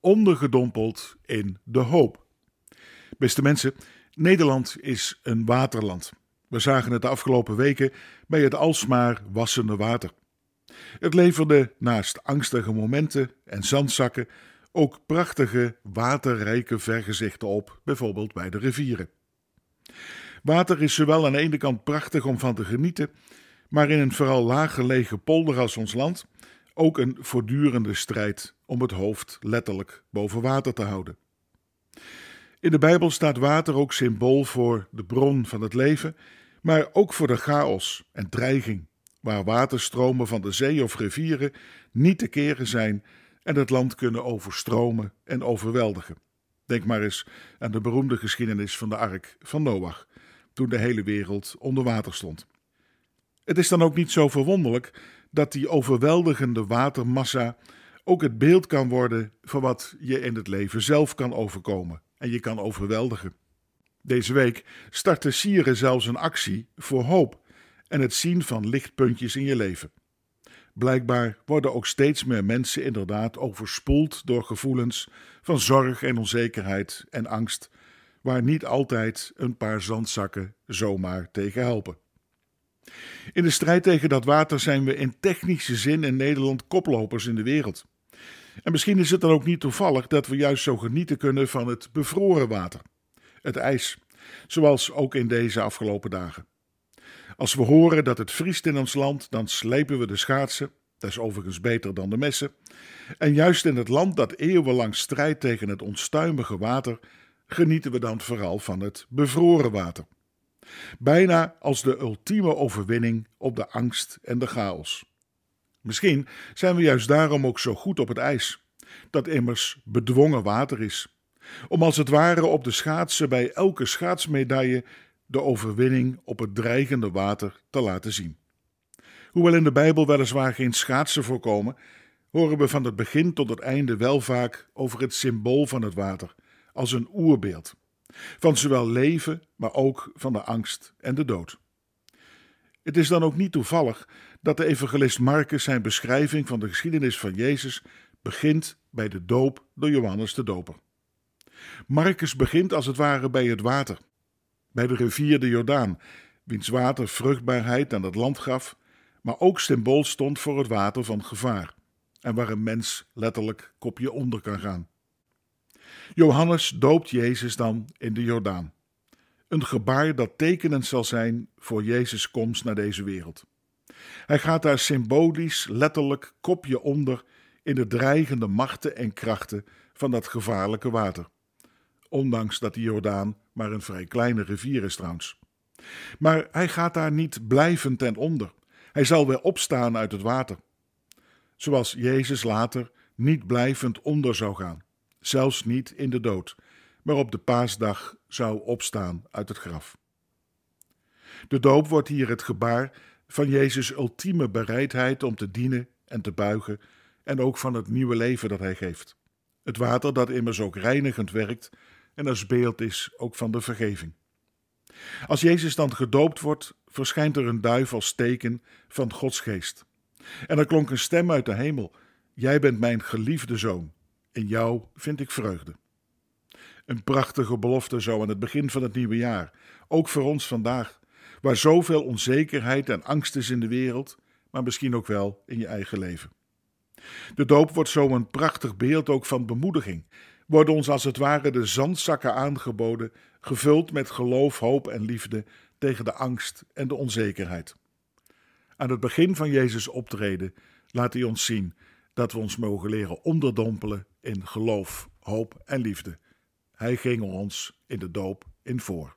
ondergedompeld in de hoop. Beste mensen, Nederland is een waterland. We zagen het de afgelopen weken bij het alsmaar wassende water. Het leverde naast angstige momenten en zandzakken ook prachtige waterrijke vergezichten op, bijvoorbeeld bij de rivieren. Water is zowel aan de ene kant prachtig om van te genieten, maar in een vooral laag gelegen polder als ons land ook een voortdurende strijd om het hoofd letterlijk boven water te houden. In de Bijbel staat water ook symbool voor de bron van het leven, maar ook voor de chaos en dreiging, waar waterstromen van de zee of rivieren niet te keren zijn en het land kunnen overstromen en overweldigen. Denk maar eens aan de beroemde geschiedenis van de ark van Noach, toen de hele wereld onder water stond. Het is dan ook niet zo verwonderlijk dat die overweldigende watermassa ook het beeld kan worden van wat je in het leven zelf kan overkomen en je kan overweldigen. Deze week startte Sieren zelfs een actie voor hoop en het zien van lichtpuntjes in je leven. Blijkbaar worden ook steeds meer mensen inderdaad overspoeld door gevoelens van zorg en onzekerheid en angst, waar niet altijd een paar zandzakken zomaar tegen helpen. In de strijd tegen dat water zijn we in technische zin in Nederland koplopers in de wereld. En misschien is het dan ook niet toevallig dat we juist zo genieten kunnen van het bevroren water, het ijs, zoals ook in deze afgelopen dagen. Als we horen dat het vriest in ons land, dan slepen we de schaatsen, dat is overigens beter dan de messen. En juist in het land dat eeuwenlang strijdt tegen het onstuimige water, genieten we dan vooral van het bevroren water. Bijna als de ultieme overwinning op de angst en de chaos. Misschien zijn we juist daarom ook zo goed op het ijs, dat immers bedwongen water is. Om als het ware op de schaatsen bij elke schaatsmedaille de overwinning op het dreigende water te laten zien. Hoewel in de Bijbel weliswaar geen schaatsen voorkomen, horen we van het begin tot het einde wel vaak over het symbool van het water, als een oerbeeld. Van zowel leven, maar ook van de angst en de dood. Het is dan ook niet toevallig dat de evangelist Marcus zijn beschrijving van de geschiedenis van Jezus begint bij de doop door Johannes de Doper. Marcus begint als het ware bij het water, bij de rivier de Jordaan, wiens water vruchtbaarheid aan het land gaf, maar ook symbool stond voor het water van gevaar en waar een mens letterlijk kopje onder kan gaan. Johannes doopt Jezus dan in de Jordaan. Een gebaar dat tekenend zal zijn voor Jezus' komst naar deze wereld. Hij gaat daar symbolisch, letterlijk kopje onder in de dreigende machten en krachten van dat gevaarlijke water. Ondanks dat de Jordaan maar een vrij kleine rivier is trouwens. Maar hij gaat daar niet blijvend ten onder. Hij zal weer opstaan uit het water. Zoals Jezus later niet blijvend onder zou gaan, zelfs niet in de dood, maar op de paasdag zou opstaan uit het graf. De doop wordt hier het gebaar van Jezus' ultieme bereidheid om te dienen en te buigen en ook van het nieuwe leven dat hij geeft. Het water dat immers ook reinigend werkt en als beeld is ook van de vergeving. Als Jezus dan gedoopt wordt, verschijnt er een duif als teken van Gods geest. En er klonk een stem uit de hemel: Jij bent mijn geliefde zoon, in jou vind ik vreugde. Een prachtige belofte zo aan het begin van het nieuwe jaar, ook voor ons vandaag, waar zoveel onzekerheid en angst is in de wereld, maar misschien ook wel in je eigen leven. De doop wordt zo een prachtig beeld ook van bemoediging, worden ons als het ware de zandzakken aangeboden, gevuld met geloof, hoop en liefde tegen de angst en de onzekerheid. Aan het begin van Jezus' optreden laat hij ons zien dat we ons mogen leren onderdompelen in geloof, hoop en liefde. Hij ging ons in de doop in voor.